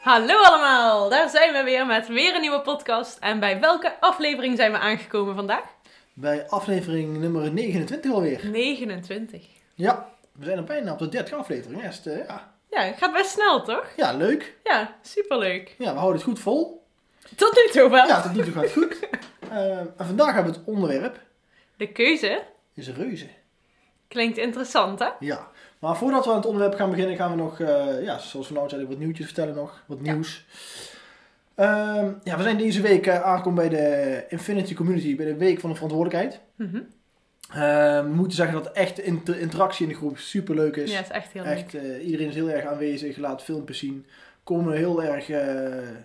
Hallo allemaal, daar zijn we weer met weer een nieuwe podcast. En bij welke aflevering zijn we aangekomen vandaag? Bij aflevering nummer 29 alweer. 29. Ja, we zijn er bijna op de 30 aflevering. Eerst, eh, ja. Ja, het gaat best snel toch? ja, leuk. Ja, superleuk. Ja, we houden het goed vol. Tot nu toe wel. Ja, tot nu toe gaat het goed. Eh, en vandaag hebben we het onderwerp, De keuze is reuze. Klinkt interessant hè? Ja, maar voordat we aan het onderwerp gaan beginnen, gaan we nog, eh, ja, zoals we nou zeiden, wat nieuwtjes vertellen nog. Wat Ja. nieuws. Ehm, ja, we zijn deze week eh, aangekomen bij de Infinity Community, bij de Week van de Verantwoordelijkheid. Mhm. Ehm, we moeten zeggen dat echt inter- interactie in de groep super leuk is. Ja, is echt heel leuk. echt, eh, iedereen is heel erg aanwezig, laat filmpjes zien. Komen heel erg,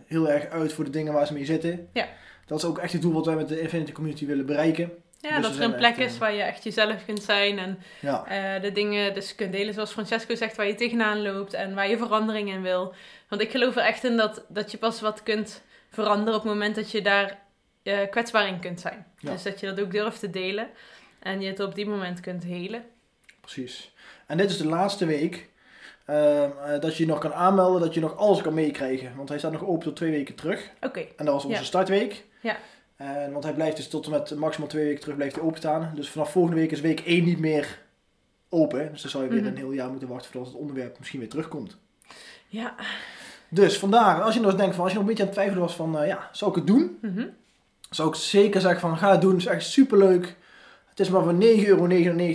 heel erg uit voor de dingen waar ze mee zitten. Ja. Dat is ook echt het doel wat wij met de Infinity Community willen bereiken. Ja, Dus dat er een plek echt, is eh, waar je echt jezelf kunt zijn en Ja, eh, de dingen dus kunt delen zoals Francesco zegt, waar je tegenaan loopt en waar je verandering in wil. Want ik geloof er echt in dat, dat je pas wat kunt veranderen op het moment dat je daar eh, kwetsbaar in kunt zijn. Ja. Dus dat je dat ook durft te delen en je het op die moment kunt helen. precies. En dit is de laatste week dat je je nog kan aanmelden, dat je nog alles kan meekrijgen. Want hij staat nog open tot twee weken terug. Oké, En dat was onze Ja. startweek. Ja. Want hij blijft dus tot en met maximaal twee weken terug blijft hij openstaan. Dus vanaf volgende week is week 1 niet meer open. Dus dan zou je weer Mhm. een heel jaar moeten wachten voordat het onderwerp misschien weer terugkomt. ja. Dus vandaar, als je nog eens denkt van, als je nog een beetje aan het twijfelen was van, eh, ja, zou ik het doen? Mhm. Zou ik zeker zeggen van, ga het doen. Het is echt superleuk. Het is maar voor 9,99 euro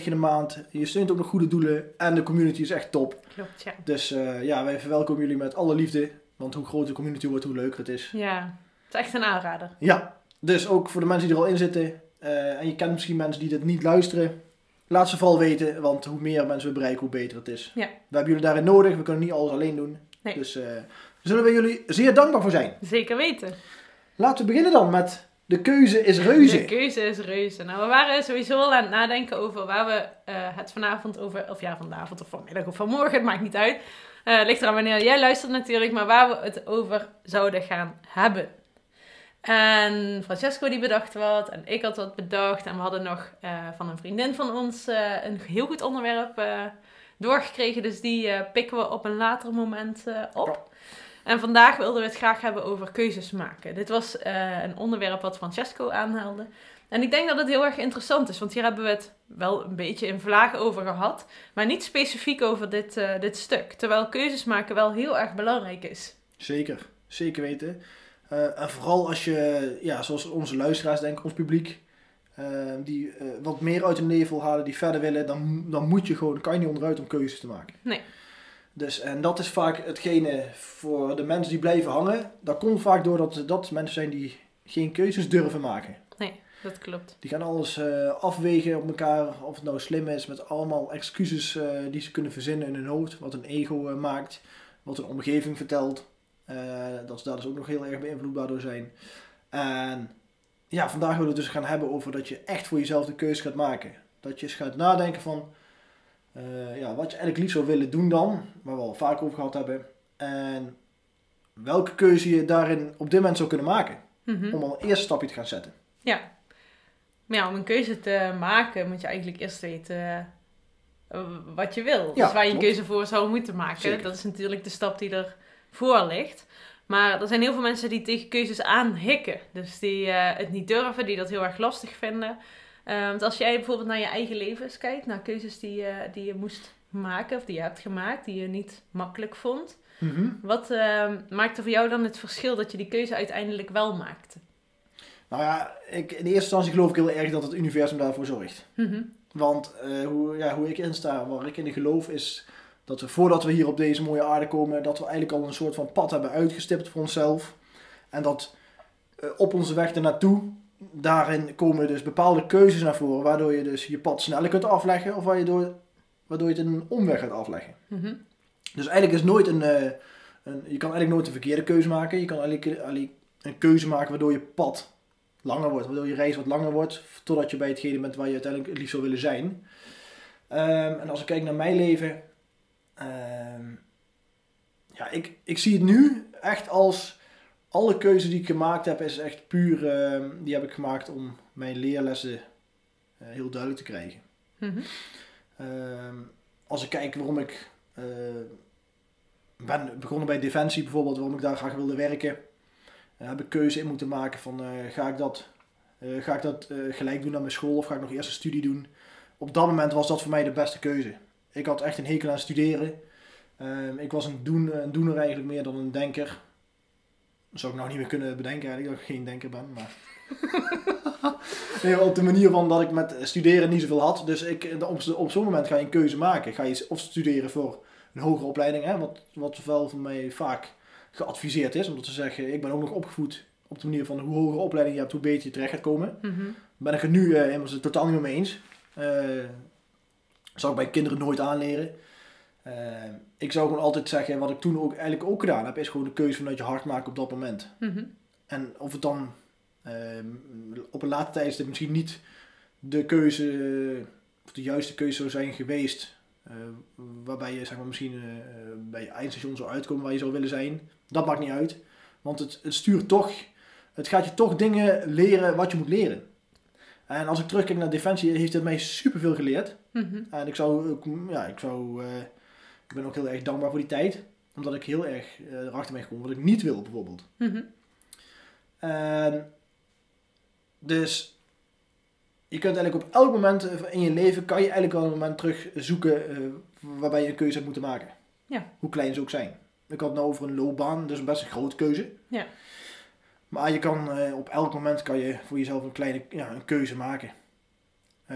in de maand. Je steunt ook nog goede doelen. En de community is echt top. Klopt, ja. Dus eh, ja, wij verwelkomen jullie met alle liefde. Want hoe groter de community wordt, hoe leuker het is. Ja, het is echt een aanrader. Ja, dus ook voor de mensen die er al in zitten. eh, en je kent misschien mensen die dit niet luisteren. Laat ze vooral weten, want hoe meer mensen we bereiken, hoe beter het is. Ja. We hebben jullie daarin nodig. We kunnen niet alles alleen doen. Nee. Dus eh, daar zullen we jullie zeer dankbaar voor zijn. Zeker weten. Laten we beginnen dan met de keuze is reuze. De keuze is reuze. Nou, we waren sowieso al aan het nadenken over waar we eh, het vanavond over, of ja, vanavond of vanmiddag of vanmorgen, het maakt niet uit. Eh ligt eraan wanneer jij luistert natuurlijk, maar waar we het over zouden gaan hebben. En Francesco die bedacht wat en ik had wat bedacht en we hadden nog eh, van een vriendin van ons eh, een heel goed onderwerp eh, doorgekregen, dus die pikken we op een later moment op. En vandaag wilden we het graag hebben over keuzes maken. Dit was een onderwerp wat Francesco aanhaalde. En ik denk dat het heel erg interessant is, want hier hebben we het wel een beetje in vlagen over gehad, maar niet specifiek over dit, dit stuk. Terwijl keuzes maken wel heel erg belangrijk is. Zeker, zeker weten. Eh, en vooral als je, ja, zoals onze luisteraars denken, ons publiek, eh, die eh, wat meer uit hun leven wil halen, die verder willen, dan, dan moet je gewoon, kan je niet onderuit om keuzes te maken. Nee. Dus, en dat is vaak hetgene voor de mensen die blijven hangen. Dat komt vaak doordat dat mensen zijn die geen keuzes durven maken. Dat klopt. Die gaan alles eh, afwegen op elkaar, of het nou slim is, met allemaal excuses die ze kunnen verzinnen in hun hoofd. Wat een ego maakt, wat een omgeving vertelt. Eh, dat ze daar dus ook nog heel erg beïnvloedbaar door zijn. En ja, vandaag willen we het dus gaan hebben over dat je echt voor jezelf de keuze gaat maken. Dat je eens gaat nadenken van eh, ja, wat je eigenlijk liefst zou willen doen dan, waar we al vaak over gehad hebben. En welke keuze je daarin op dit moment zou kunnen maken. Mhm. Om al een eerste stapje te gaan zetten. Ja. Maar ja, om een keuze te maken moet je eigenlijk eerst weten eh, wat je wil. Ja, dus waar je een keuze voor zou moeten maken. Zeker. Dat is natuurlijk de stap die ervoor ligt. Maar er zijn heel veel mensen die tegen keuzes aanhikken. Dus die eh, het niet durven, die dat heel erg lastig vinden. Eh, want als jij bijvoorbeeld naar je eigen leven kijkt, naar keuzes die, je die je moest maken of die je hebt gemaakt, die je niet makkelijk vond. Mhm. Wat eh, maakte voor jou dan het verschil dat je die keuze uiteindelijk wel maakte? Nou ja, ik, in eerste instantie geloof ik heel erg dat het universum daarvoor zorgt. Mhm. Want eh, hoe, ja, hoe ik in sta, waar ik in geloof, is dat we voordat we hier op deze mooie aarde komen, dat we eigenlijk al een soort van pad hebben uitgestipt voor onszelf. En dat eh, op onze weg ernaartoe, daarin komen dus bepaalde keuzes naar voren, waardoor je dus je pad sneller kunt afleggen of waardoor, waardoor je het in een omweg gaat afleggen. Mhm. Dus eigenlijk is nooit een, eh, een, je kan eigenlijk nooit een verkeerde keuze maken. Je kan eigenlijk, eigenlijk een keuze maken waardoor je pad langer wordt, waardoor je reis wat langer wordt, totdat je bij hetgene bent waar je uiteindelijk het liefst zou willen zijn. Ehm, en als ik kijk naar mijn leven, ja, ik, ik zie het nu echt als alle keuzes die ik gemaakt heb, is echt puur, ehm, die heb ik gemaakt om mijn leerlessen eh, heel duidelijk te krijgen. Mhm. Ehm, als ik kijk waarom ik eh, ben begonnen bij Defensie bijvoorbeeld, waarom ik daar graag wilde werken, eh, heb ik keuze in moeten maken van ga ik dat, ga ik dat gelijk doen aan mijn school of ga ik nog eerst een studie doen. Op dat moment was dat voor mij de beste keuze. Ik had echt een hekel aan studeren. Ehm, ik was een, doen, een doener eigenlijk meer dan een denker. Dat zou ik nou niet meer kunnen bedenken eigenlijk, dat ik geen denker ben. Maar... nee, op de manier van dat ik met studeren niet zoveel had. Dus ik, op, op zo'n moment ga je een keuze maken. Ga je of studeren voor een hogere opleiding, hè, wat, wat wel voor mij vaak geadviseerd is. Omdat ze zeggen, ik ben ook nog opgevoed op de manier van hoe hogere opleiding je hebt, hoe beter je terecht gaat komen. Mhm. Ben ik er nu eh, helemaal totaal niet meer mee eens. Eh zou ik bij kinderen nooit aanleren. Eh, ik zou gewoon altijd zeggen, wat ik toen ook eigenlijk ook gedaan heb, is gewoon de keuze vanuit je hart maken op dat moment. Mhm. En of het dan ehm, op een later tijdstip misschien niet de keuze, of de juiste keuze zou zijn geweest, eh, waarbij je zeg maar, misschien eh, bij je eindstation zou uitkomen waar je zou willen zijn, dat maakt niet uit. Want het, het stuurt toch, het gaat je toch dingen leren wat je moet leren. En als ik terugkijk naar Defensie, heeft het mij superveel geleerd. Mhm. En ik zou, ook, ja, ik zou, eh, ik ben ook heel erg dankbaar voor die tijd. Omdat ik heel erg eh, erachter ben gekomen wat ik niet wil bijvoorbeeld. Mhm. En dus je kunt eigenlijk op elk moment in je leven, kan je eigenlijk wel een moment terug zoeken eh, waarbij je een keuze hebt moeten maken. Ja. Hoe klein ze ook zijn. Ik had het nou over een loopbaan, dus een best een grote keuze. Ja. Maar je kan eh, op elk moment kan je voor jezelf een kleine ja, een keuze maken.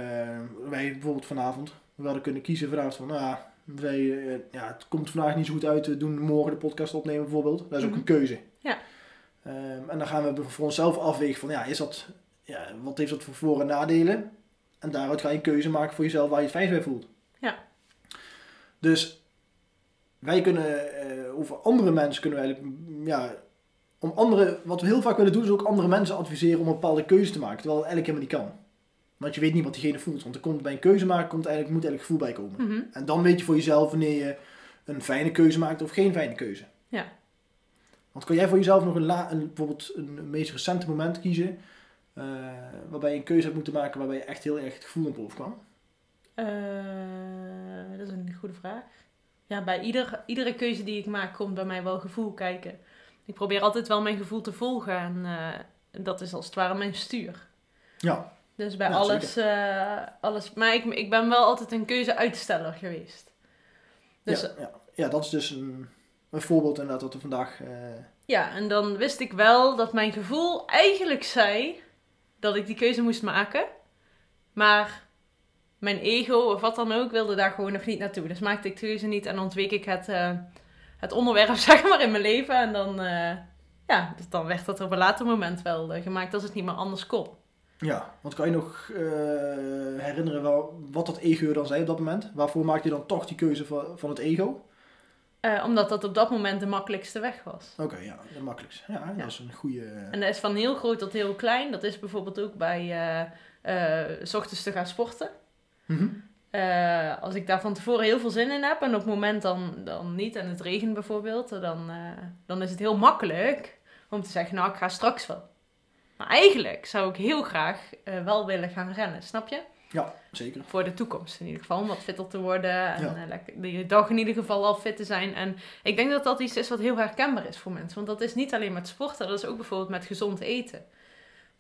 Eh, wij bijvoorbeeld vanavond, we hadden kunnen kiezen vanavond van, nou, wij, eh, ja, het komt vandaag niet zo goed uit, we doen morgen de podcast opnemen bijvoorbeeld. Dat is ook Mhm. een keuze. Ja. Ehm, en dan gaan we voor onszelf afwegen van, ja, is dat, ja, wat heeft dat voor voor- en nadelen? En daaruit ga je een keuze maken voor jezelf waar je het fijn bij voelt. Ja. Dus wij kunnen eh, over andere mensen kunnen we eigenlijk, ja, om andere, wat we heel vaak willen doen, is ook andere mensen adviseren om een bepaalde keuze te maken, terwijl het eigenlijk helemaal niet kan. Want je weet niet wat diegene voelt, want er komt bij een keuze maken, komt eigenlijk, moet eigenlijk gevoel bij komen. Mhm. En dan weet je voor jezelf wanneer je een fijne keuze maakt of geen fijne keuze. Ja. Want kan jij voor jezelf nog een, la, een bijvoorbeeld een meest recente moment kiezen, eh, waarbij je een keuze hebt moeten maken waarbij je echt heel erg het gevoel naar boven kwam? Eh, dat is een goede vraag. Ja, bij ieder, iedere keuze die ik maak komt bij mij wel gevoel kijken. Ik probeer altijd wel mijn gevoel te volgen en eh, dat is als het ware mijn stuur. Ja, Dus bij alles, eh, alles. Maar ik, ik ben wel altijd een keuze-uitsteller geweest. Dus ja, ja. ja, dat is dus een, een voorbeeld inderdaad wat we vandaag... eh, Ja, en dan wist ik wel dat mijn gevoel eigenlijk zei dat ik die keuze moest maken. Maar mijn ego of wat dan ook wilde daar gewoon nog niet naartoe. Dus maakte ik de keuze niet en ontweek ik het, eh, het onderwerp zeg maar in mijn leven. En dan, ja, dus dan werd dat op een later moment wel gemaakt als het niet meer anders kon. Ja, want kan je nog eh, herinneren wel, wat dat ego dan zei op dat moment? Waarvoor maak je dan toch die keuze van, van het ego? Eh, omdat dat op dat moment de makkelijkste weg was. Oké, ja, de makkelijkste. Ja, Ja. dat is een goede... En dat is van heel groot tot heel klein. Dat is bijvoorbeeld ook bij eh, s ochtends te gaan sporten. Mhm. Als ik daar van tevoren heel veel zin in heb en op het moment dan, dan niet en het regent bijvoorbeeld, dan, dan is het heel makkelijk om te zeggen, nou ik ga straks wel. Maar eigenlijk zou ik heel graag eh, wel willen gaan rennen, snap je? Ja, zeker. Voor de toekomst in ieder geval, om wat fitter te worden en Ja. eh, lekker, die dag in ieder geval al fit te zijn. En ik denk dat dat iets is wat heel herkenbaar is voor mensen, want dat is niet alleen met sporten, dat is ook bijvoorbeeld met gezond eten.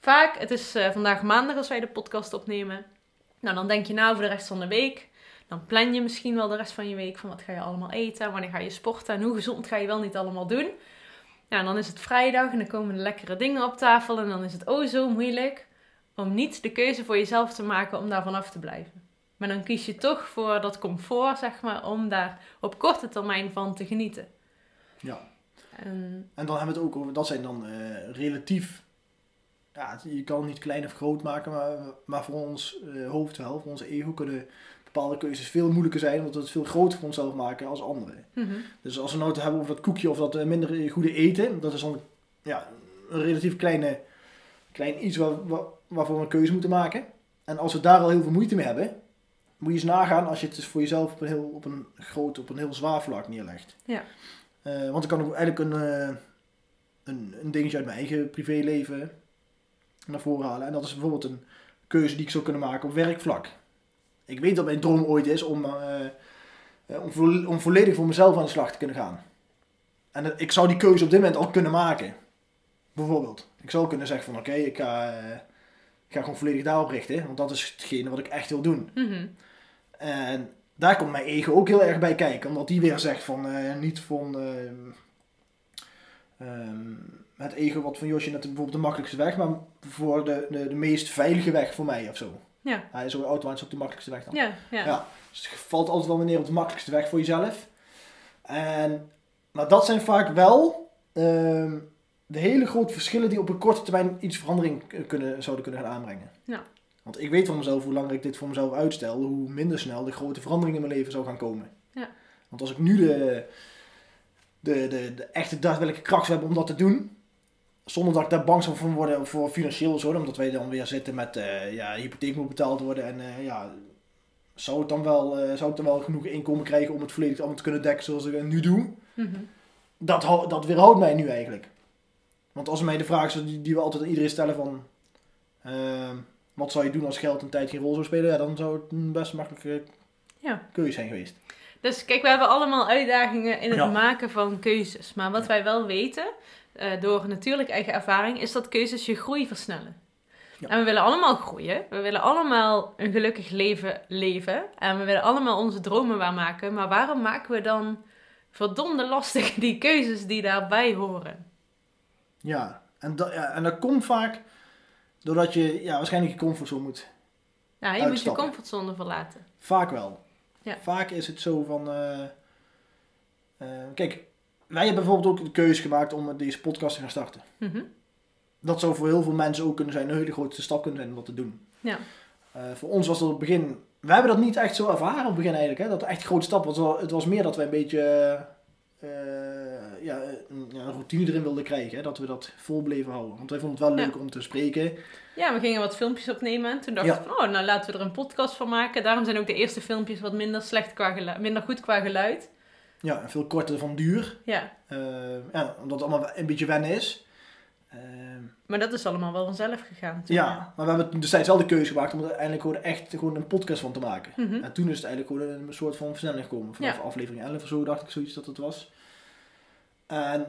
Vaak, het is eh, vandaag maandag als wij de podcast opnemen. Nou, dan denk je nou voor de rest van de week. Dan plan je misschien wel de rest van je week van wat ga je allemaal eten, wanneer ga je sporten en hoe gezond ga je wel niet allemaal doen. Nou, dan is het vrijdag en dan komen de lekkere dingen op tafel en dan is het oh zo moeilijk om niet de keuze voor jezelf te maken om daarvan af te blijven. Maar dan kies je toch voor dat comfort, zeg maar, om daar op korte termijn van te genieten. Ja. En, En dan hebben we het ook over, dat zijn dan eh, relatief, ja, je kan het niet klein of groot maken, maar, maar voor ons eh, hoofd wel, voor onze ego kunnen bepaalde keuzes veel moeilijker zijn, omdat we het veel groter voor onszelf maken als anderen. Mhm. Dus als we nou het hebben over dat koekje of dat eh, minder goede eten, dat is dan ja, een relatief kleine, klein iets waar, waar, waarvoor we een keuze moeten maken. En als we daar al heel veel moeite mee hebben, moet je eens nagaan als je het dus voor jezelf op een heel, op een groot, op een heel zwaar vlak neerlegt. Ja. Eh, want ik kan ook eigenlijk een, eh, een, een dingetje uit mijn eigen privéleven naar voren halen. En dat is bijvoorbeeld een keuze die ik zou kunnen maken op werkvlak. Ik weet dat mijn droom ooit is om, eh, eh, om, vo- om volledig voor mezelf aan de slag te kunnen gaan. En dat- ik zou die keuze op dit moment al kunnen maken. Bijvoorbeeld. Ik zou kunnen zeggen van oké, ik, ga, eh, ik ga gewoon volledig daarop richten. Want dat is hetgene wat ik echt wil doen. Mhm. En daar komt mijn ego ook heel erg bij kijken. Omdat die weer zegt van niet van ehm, ehm, het ego wat van Josje net bijvoorbeeld de makkelijkste weg. Maar voor de, de, de meest veilige weg voor mij of zo. Ja. Hij is zo automatisch op de makkelijkste weg dan. Ja, ja. Ja. Dus het valt altijd wel neer op de makkelijkste weg voor jezelf. En, maar dat zijn vaak wel ehm, de hele grote verschillen die op een korte termijn iets verandering kunnen, zouden kunnen gaan aanbrengen. Ja. Want ik weet van mezelf hoe langer ik dit voor mezelf uitstel, hoe minder snel de grote veranderingen in mijn leven zou gaan komen. Ja. Want als ik nu de, de, de, de echte daadwerkelijke kracht heb om dat te doen, zonder dat ik daar bang zou van worden voor financieel zo, omdat wij dan weer zitten met eh, ja, hypotheek moet betaald worden en eh, ja, zou het dan wel, eh, zou ik dan wel genoeg inkomen krijgen om het volledig allemaal te kunnen dekken zoals ik nu doe? Mhm. Dat, dat weerhoudt mij nu eigenlijk. Want als mij de vraag is die, die we altijd aan iedereen stellen van... ehm, wat zou je doen als geld een tijd geen rol zou spelen? Ja, dan zou het een best makkelijke Ja. keuze zijn geweest. Dus kijk, we hebben allemaal uitdagingen in het Ja. maken van keuzes. Maar wat wij wel weten, eh, door natuurlijk eigen ervaring, is dat keuzes je groei versnellen. Ja. En we willen allemaal groeien. We willen allemaal een gelukkig leven leven. En we willen allemaal onze dromen waarmaken. Maar waarom maken we dan verdomde lastig die keuzes die daarbij horen? Ja, en dat, ja, en dat komt vaak doordat je ja, waarschijnlijk je comfortzone moet. Ja, je moet je comfortzone verlaten. Vaak wel. Ja. Vaak is het zo van... eh, eh, kijk, wij hebben bijvoorbeeld ook de keuze gemaakt om deze podcast te gaan starten. Mhm. dat zou voor heel veel mensen ook kunnen zijn, een hele grote stap kunnen zijn om dat te doen. Ja. Eh, voor ons was dat op het begin, we hebben dat niet echt zo ervaren op het begin eigenlijk, hè, dat echt een grote stap was. Het was- meer dat wij een beetje eh, ja, een, routine erin wilden krijgen, hè, dat we dat vol bleven houden. Want wij vonden het wel Ja. leuk om te spreken. Ja, we gingen wat filmpjes opnemen. En toen dachten Ja. we van, oh, nou laten we er een podcast van maken. Daarom zijn ook de eerste filmpjes wat minder, slecht qua geluid, minder goed qua geluid. Ja, en veel korter van duur. Ja, Eh, ja, omdat het allemaal een beetje wennen is. Eh, maar dat is allemaal wel vanzelf gegaan. toen, ja, maar we hebben destijds wel de keuze gemaakt om er eindelijk gewoon echt gewoon een podcast van te maken. Mhm. En toen is het eigenlijk gewoon een soort van versnelling gekomen. Vanaf Ja. aflevering 11 of zo dacht ik zoiets dat het was. En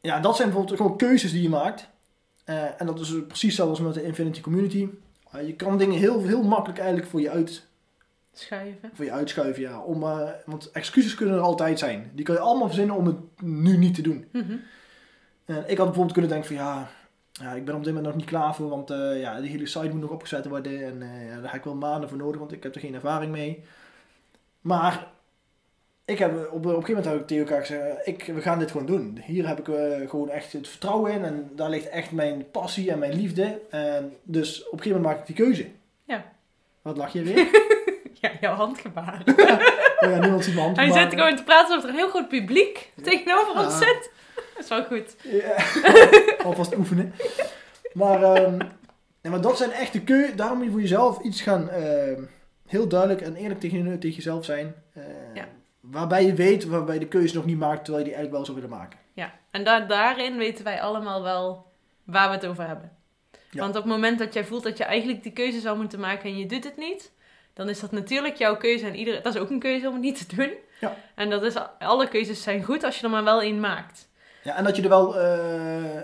ja, dat zijn bijvoorbeeld gewoon keuzes die je maakt. Eh, en dat is precies zoals met de Infinity Community. Eh, je kan dingen heel, heel makkelijk eigenlijk voor je, uit, Schuiven. voor je uitschuiven. Ja. Om, eh, want excuses kunnen er altijd zijn. Die kan je allemaal verzinnen om het nu niet te doen. Mhm. En ik had bijvoorbeeld kunnen denken van ja, ja ik ben op dit moment nog niet klaar voor, want eh, ja, die hele site moet nog opgezet worden en eh, ja, daar heb ik wel maanden voor nodig, want ik heb er geen ervaring mee. Maar ik heb op, op een gegeven moment heb ik tegen elkaar gezegd, ik, we gaan dit gewoon doen. Hier heb ik gewoon echt het vertrouwen in en daar ligt echt mijn passie en mijn liefde. En dus op een gegeven moment maak ik die keuze. Ja. Wat lach je weer? Ja, jouw handgebaar. oh ja, niemand ziet mijn hand Hij zit gewoon te praten alsof er een heel groot publiek tegenover Ja. ons zit. Dat is wel goed. Ja, alvast oefenen. Maar, ehm, ja, maar dat zijn echt de keu. Daarom moet je voor jezelf iets gaan. ehm, heel duidelijk en eerlijk tegen, je- tegen jezelf zijn. Eh, Ja. Waarbij je weet, waarbij je de keuze nog niet maakt, terwijl je die eigenlijk wel zou willen maken. Ja, en da daarin weten wij allemaal wel waar we het over hebben. Ja. Want op het moment dat jij voelt dat je eigenlijk die keuze zou moeten maken en je doet het niet, dan is dat natuurlijk jouw keuze en iedereen, dat is ook een keuze om het niet te doen. Ja. En dat is, alle keuzes zijn goed als je er maar wel één maakt. Ja, en dat je er wel. eh,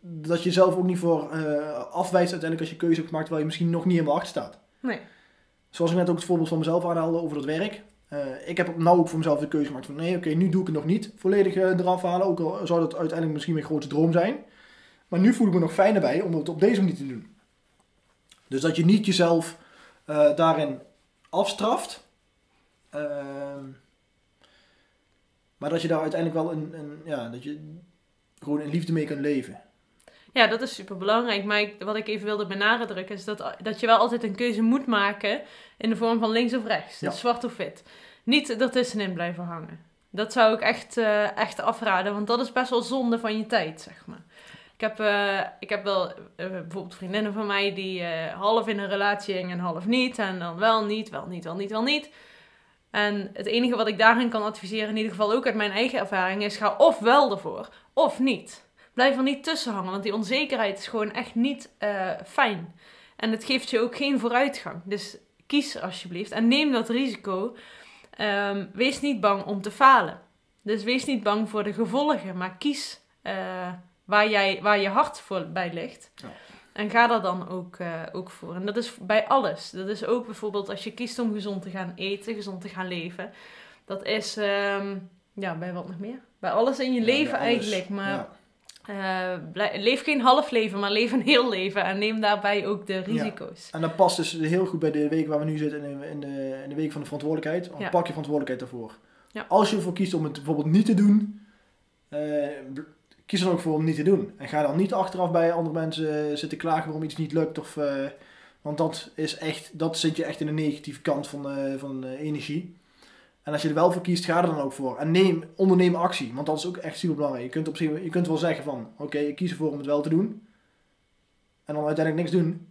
dat je zelf ook niet voor eh, afwijst uiteindelijk als je keuze hebt gemaakt, terwijl je misschien nog niet helemaal achter staat. Nee. Zoals ik net ook het voorbeeld van mezelf aanhaalde over dat werk. Eh, ik heb nou ook voor mezelf de keuze gemaakt van nee, oké, nu doe ik het nog niet volledig eraf halen. Ook al zou dat uiteindelijk misschien mijn grootste droom zijn. Maar nu voel ik me nog fijner bij om het op deze manier te doen. Dus dat je niet jezelf eh, daarin afstraft. Ehm, maar dat je daar uiteindelijk wel een, een, ja, dat je gewoon in liefde mee kunt leven. Ja, dat is super belangrijk. Maar ik- wat ik even wilde benadrukken is dat, dat je wel altijd een keuze moet maken in de vorm van links of rechts. Ja. Dus zwart of wit. Niet ertussenin blijven hangen. Dat zou ik echt, eh, echt afraden, want dat is best wel zonde van je tijd, zeg maar. Ik heb, eh, ik heb wel eh, bijvoorbeeld vriendinnen van mij die eh, half in een relatie hingen en half niet. En dan wel niet, wel niet, wel niet, wel niet. En het enige wat ik daarin kan adviseren, in ieder geval ook uit mijn eigen ervaring, is ga of wel ervoor, of niet. Blijf er niet tussen hangen, want die onzekerheid is gewoon echt niet fijn. En het geeft je ook geen vooruitgang. Dus kies alsjeblieft en neem dat risico. Ehm, wees niet bang om te falen. Dus wees niet bang voor de gevolgen, maar kies eh, waar, jij, waar je hart voor bij ligt. Ja. En ga daar dan ook, eh, ook voor. En dat is bij alles. Dat is ook bijvoorbeeld als je kiest om gezond te gaan eten, gezond te gaan leven. Dat is, ehm, ja, bij wat nog meer? Bij alles in je Ja, leven eigenlijk. Maar Ja. eh, leef geen half leven, maar leef een heel leven. En neem daarbij ook de risico's. En dat past dus heel goed bij de week waar we nu zitten, in de, in de, in de week van de verantwoordelijkheid. Dan Ja. pak je verantwoordelijkheid daarvoor. Ja. Als je ervoor kiest om het bijvoorbeeld niet te doen, eh, kies er ook voor om niet te doen. En ga dan niet achteraf bij andere mensen eh, zitten klagen waarom iets niet lukt. Of, eh, want dat is echt, dat zit je echt in de negatieve kant van, eh, van energie. En als je er wel voor kiest, ga er dan ook voor. En neem, onderneem actie, want dat is ook echt super belangrijk. Je kunt, op zich, je kunt wel zeggen van, oké, ik kies ervoor om het wel te doen. En dan uiteindelijk niks doen.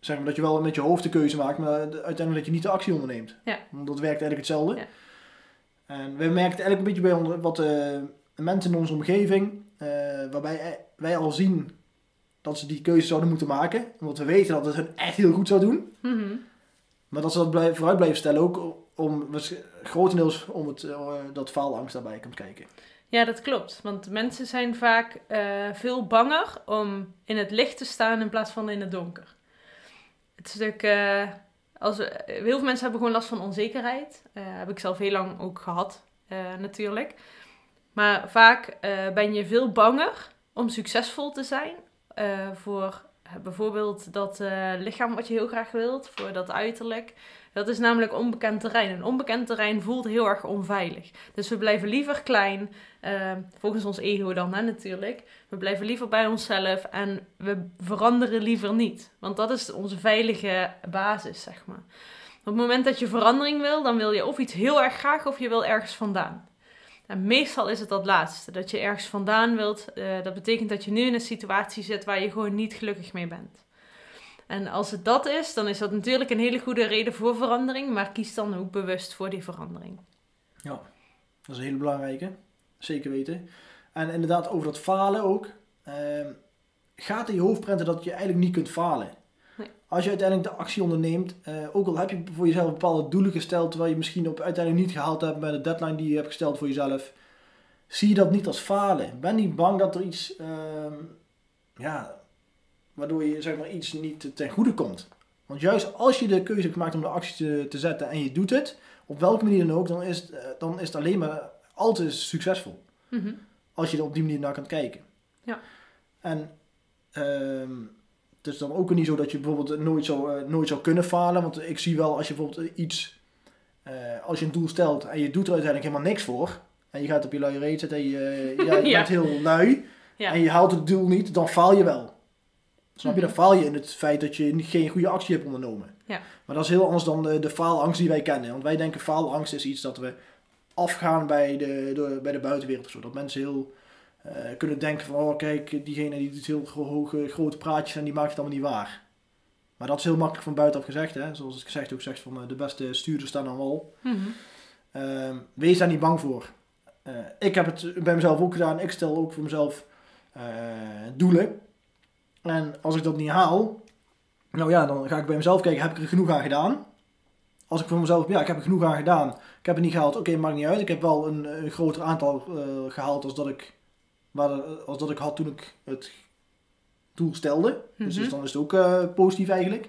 Zeg maar dat je wel met je hoofd de keuze maakt, maar uiteindelijk dat je niet de actie onderneemt. Ja. Want dat werkt eigenlijk hetzelfde. Ja. En we merken eigenlijk een beetje bij onder, wat mensen in onze omgeving, eh, waarbij eh, wij al zien dat ze die keuze zouden moeten maken. Omdat we weten dat het hun echt heel goed zou doen. Mhm. Maar dat ze dat vooruit blijven stellen ook om, grotendeels om het, eh, dat faalangst daarbij komt kijken. Ja, dat klopt. Want mensen zijn vaak veel banger om in het licht te staan in plaats van in het donker. Het stuk, eh, als we, heel veel mensen hebben gewoon last van onzekerheid. Heb ik zelf heel lang ook gehad, eh, natuurlijk. Maar vaak eh, ben je veel banger om succesvol te zijn. eh, voor eh, bijvoorbeeld dat lichaam wat je heel graag wilt, voor dat uiterlijk. Dat is namelijk onbekend terrein. En onbekend terrein voelt heel erg onveilig. Dus we blijven liever klein, volgens ons ego dan natuurlijk. We blijven liever bij onszelf en we veranderen liever niet. Want dat is onze veilige basis, zeg maar. Op het moment dat je verandering wil, dan wil je of iets heel erg graag of je wil ergens vandaan. En meestal is het dat laatste, dat je ergens vandaan wilt. Eh, dat betekent dat je nu in een situatie zit waar je gewoon niet gelukkig mee bent. En als het dat is, dan is dat natuurlijk een hele goede reden voor verandering, maar kies dan ook bewust voor die verandering. Dat is een hele belangrijke. Zeker weten. En inderdaad, over dat falen ook. ehm gaat in je hoofd prenten dat je eigenlijk niet kunt falen. Nee. Als je uiteindelijk de actie onderneemt, eh, ook al heb je voor jezelf bepaalde doelen gesteld, terwijl je misschien op uiteindelijk niet gehaald hebt bij de deadline die je hebt gesteld voor jezelf, zie je dat niet als falen. Ben niet bang dat er iets, ehm, ja, waardoor je zeg maar iets niet ten goede komt. Want juist als je de keuze hebt gemaakt om de actie te, te zetten en je doet het, op welke manier dan ook, dan is, het, eh, dan is het alleen maar altijd succesvol. Mhm. Als je er op die manier naar kan kijken. Ja. En ehm, het is dan ook niet zo dat je bijvoorbeeld nooit zou, eh, nooit zou kunnen falen. Want ik zie wel als je bijvoorbeeld iets, eh, als je een doel stelt en je doet er uiteindelijk helemaal niks voor. En je gaat op je luie reet zitten en je, eh, ja, je Ja. bent heel lui. Ja. En je haalt het doel niet, dan faal je wel. Snap je? Mhm. Dan faal je in het feit dat je geen goede actie hebt ondernomen. Ja. Maar dat is heel anders dan de, de faalangst die wij kennen. Want wij denken faalangst is iets dat we afgaan bij de, de, bij de buitenwereld of zo. Dat mensen heel eh, kunnen denken van, oh kijk, diegene die doet heel hoge, grote praatjes en die maakt het allemaal niet waar. Maar dat is heel makkelijk van buitenaf gezegd. Hè? Zoals ik gezegd ook zegt van eh, de beste stuurders staan aan wal. Mhm. Ehm, wees daar niet bang voor. Eh, ik heb het bij mezelf ook gedaan. Ik stel ook voor mezelf eh, doelen. En als ik dat niet haal, nou ja, dan ga ik bij mezelf kijken, heb ik er genoeg aan gedaan? Als ik voor mezelf, ja, ik heb er genoeg aan gedaan. Ik heb het niet gehaald, oké, maakt niet uit. Ik heb wel een, een groter aantal eh, gehaald als dat, ik, waar de- als dat ik had toen ik het doel stelde. Dus, Mhm. dus dan is het ook eh, positief eigenlijk.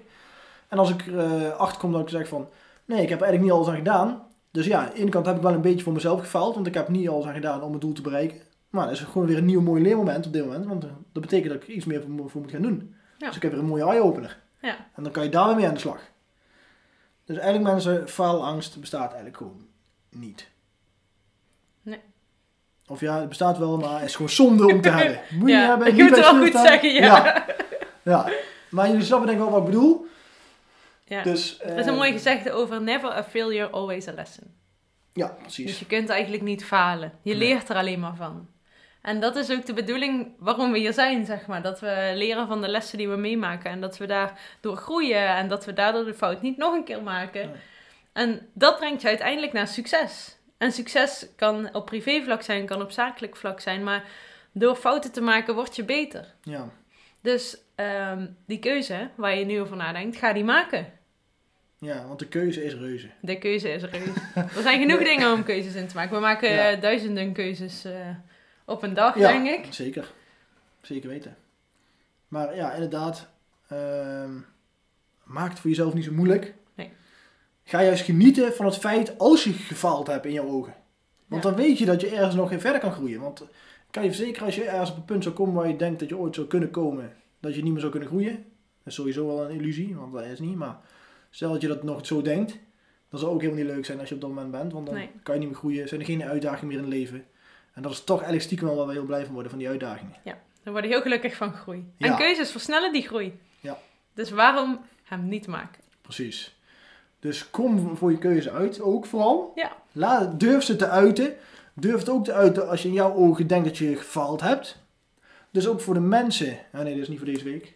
En als ik eh achter kom dat ik zeg van, nee, ik heb eigenlijk niet alles aan gedaan. Dus ja, aan de ene kant heb ik wel een beetje voor mezelf gefaald, want ik heb niet alles aan gedaan om het doel te bereiken. Maar dat is gewoon weer een nieuw mooi leermoment op dit moment, want eh, dat betekent dat ik iets meer voor, voor moet gaan doen. Ja. Dus ik heb weer een mooie eye-opener. Ja. En dan kan je daar weer mee aan de slag. Dus eigenlijk mensen, faalangst bestaat eigenlijk gewoon niet. Of ja, het bestaat wel, maar het is gewoon zonde om te hebben. Moet je ja, hebben. ik moet het wel goed zeggen, ja. ja. Ja. Maar jullie snappen denk ik wel wat ik bedoel. Ja. Dus, Er is een eh, mooi gezegde over never a failure, always a lesson. Ja, Dus precies. je kunt eigenlijk niet falen. Je Nee. leert er alleen maar van. En dat is ook de bedoeling waarom we hier zijn, zeg maar. Dat we leren van de lessen die we meemaken. En dat we daardoor groeien. En dat we daardoor de fout niet nog een keer maken. Ja. En dat brengt je uiteindelijk naar succes. En succes kan op privévlak zijn, kan op zakelijk vlak zijn. Maar door fouten te maken word je beter. Ja. Dus ehm, die keuze waar je nu over nadenkt, ga die maken. ja, want de keuze is reuze. De keuze is reuze. er zijn genoeg dingen om keuzes in te maken. We maken Ja. duizenden keuzes eh, op een dag, Ja. denk ik. Zeker. Zeker weten. Maar ja, inderdaad. ehm, maak het voor jezelf niet zo moeilijk. Ga juist genieten van het feit als je gefaald hebt in jouw ogen. Want Ja. dan weet je dat je ergens nog in verder kan groeien. Want ik kan je verzekeren, als je ergens op een punt zou komen waar je denkt dat je ooit zou kunnen komen, dat je niet meer zou kunnen groeien. Dat is sowieso wel een illusie, want dat is niet. Maar stel dat je dat nog zo denkt, dan zou ook helemaal niet leuk zijn als je op dat moment bent. Want dan Nee. kan je niet meer groeien, zijn er geen uitdagingen meer in het leven. En dat is toch eigenlijk stiekem wel waar we heel blij van worden, van die uitdagingen. Daar word je heel gelukkig van groei. Ja. En keuzes versnellen die groei. Ja. Dus waarom hem niet maken? Precies. Dus kom voor je keuze uit, ook vooral. Ja. Laat, durf ze te uiten. Durf het ook te uiten als je in jouw ogen denkt dat je gefaald hebt. Dus ook voor de mensen. Ah nee, dat is niet voor deze week.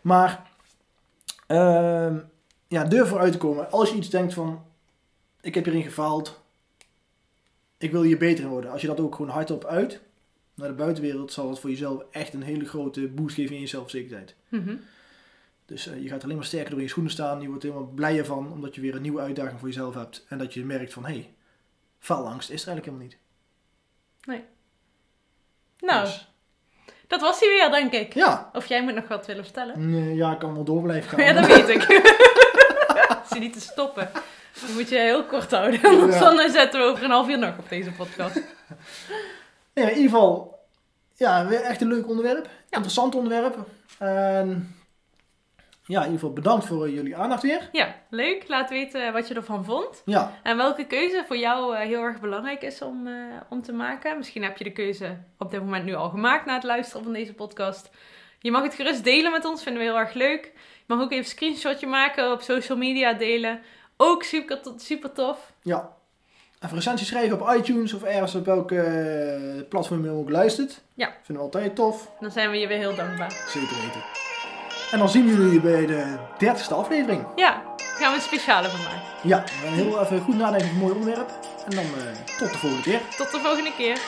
Maar ehm, ja, durf eruit te komen. Als je iets denkt van, ik heb hierin gefaald. Ik wil hier beter in worden. Als je dat ook gewoon hardop uit naar de buitenwereld, zal het voor jezelf echt een hele grote boost geven in je zelfzekerheid. Mhm. Dus eh, je gaat alleen maar sterker door in je schoenen staan. Je wordt er helemaal blijer van, omdat je weer een nieuwe uitdaging voor jezelf hebt. En dat je merkt van, hé, hey, faalangst is er eigenlijk helemaal niet. Nou, Dus, dat was hij weer, denk ik. ja, Of jij moet nog wat willen vertellen? nee, ja, ik kan wel door blijven gaan. Ja, dat weet ik. Is je niet te stoppen. Dan moet je heel kort houden. Ja. dan zetten we over een half uur nog op deze podcast. Nee, in ieder geval, ja, weer echt een leuk onderwerp. Interessant onderwerp. En ja, in ieder geval bedankt voor eh, jullie aandacht weer. Ja, leuk. Laat weten wat je ervan vond. Ja, En welke keuze voor jou eh, heel erg belangrijk is om, eh, om te maken. Misschien heb je de keuze op dit moment nu al gemaakt na het luisteren van deze podcast. Je mag het gerust delen met ons, vinden we heel erg leuk. Je mag ook even een screenshotje maken, op social media delen. Ook super, super tof. ja. Even recensie schrijven op iTunes of ergens op welke eh, platform je ook luistert. Ja. Vinden we altijd tof. Dan zijn we je weer heel dankbaar. Zeker weten. En dan zien we jullie bij de dertigste aflevering. Ja, daar gaan we een speciale van maken. Ja, we gaan heel even goed nadenken over een mooi onderwerp. En dan eh, tot de volgende keer. Tot de volgende keer.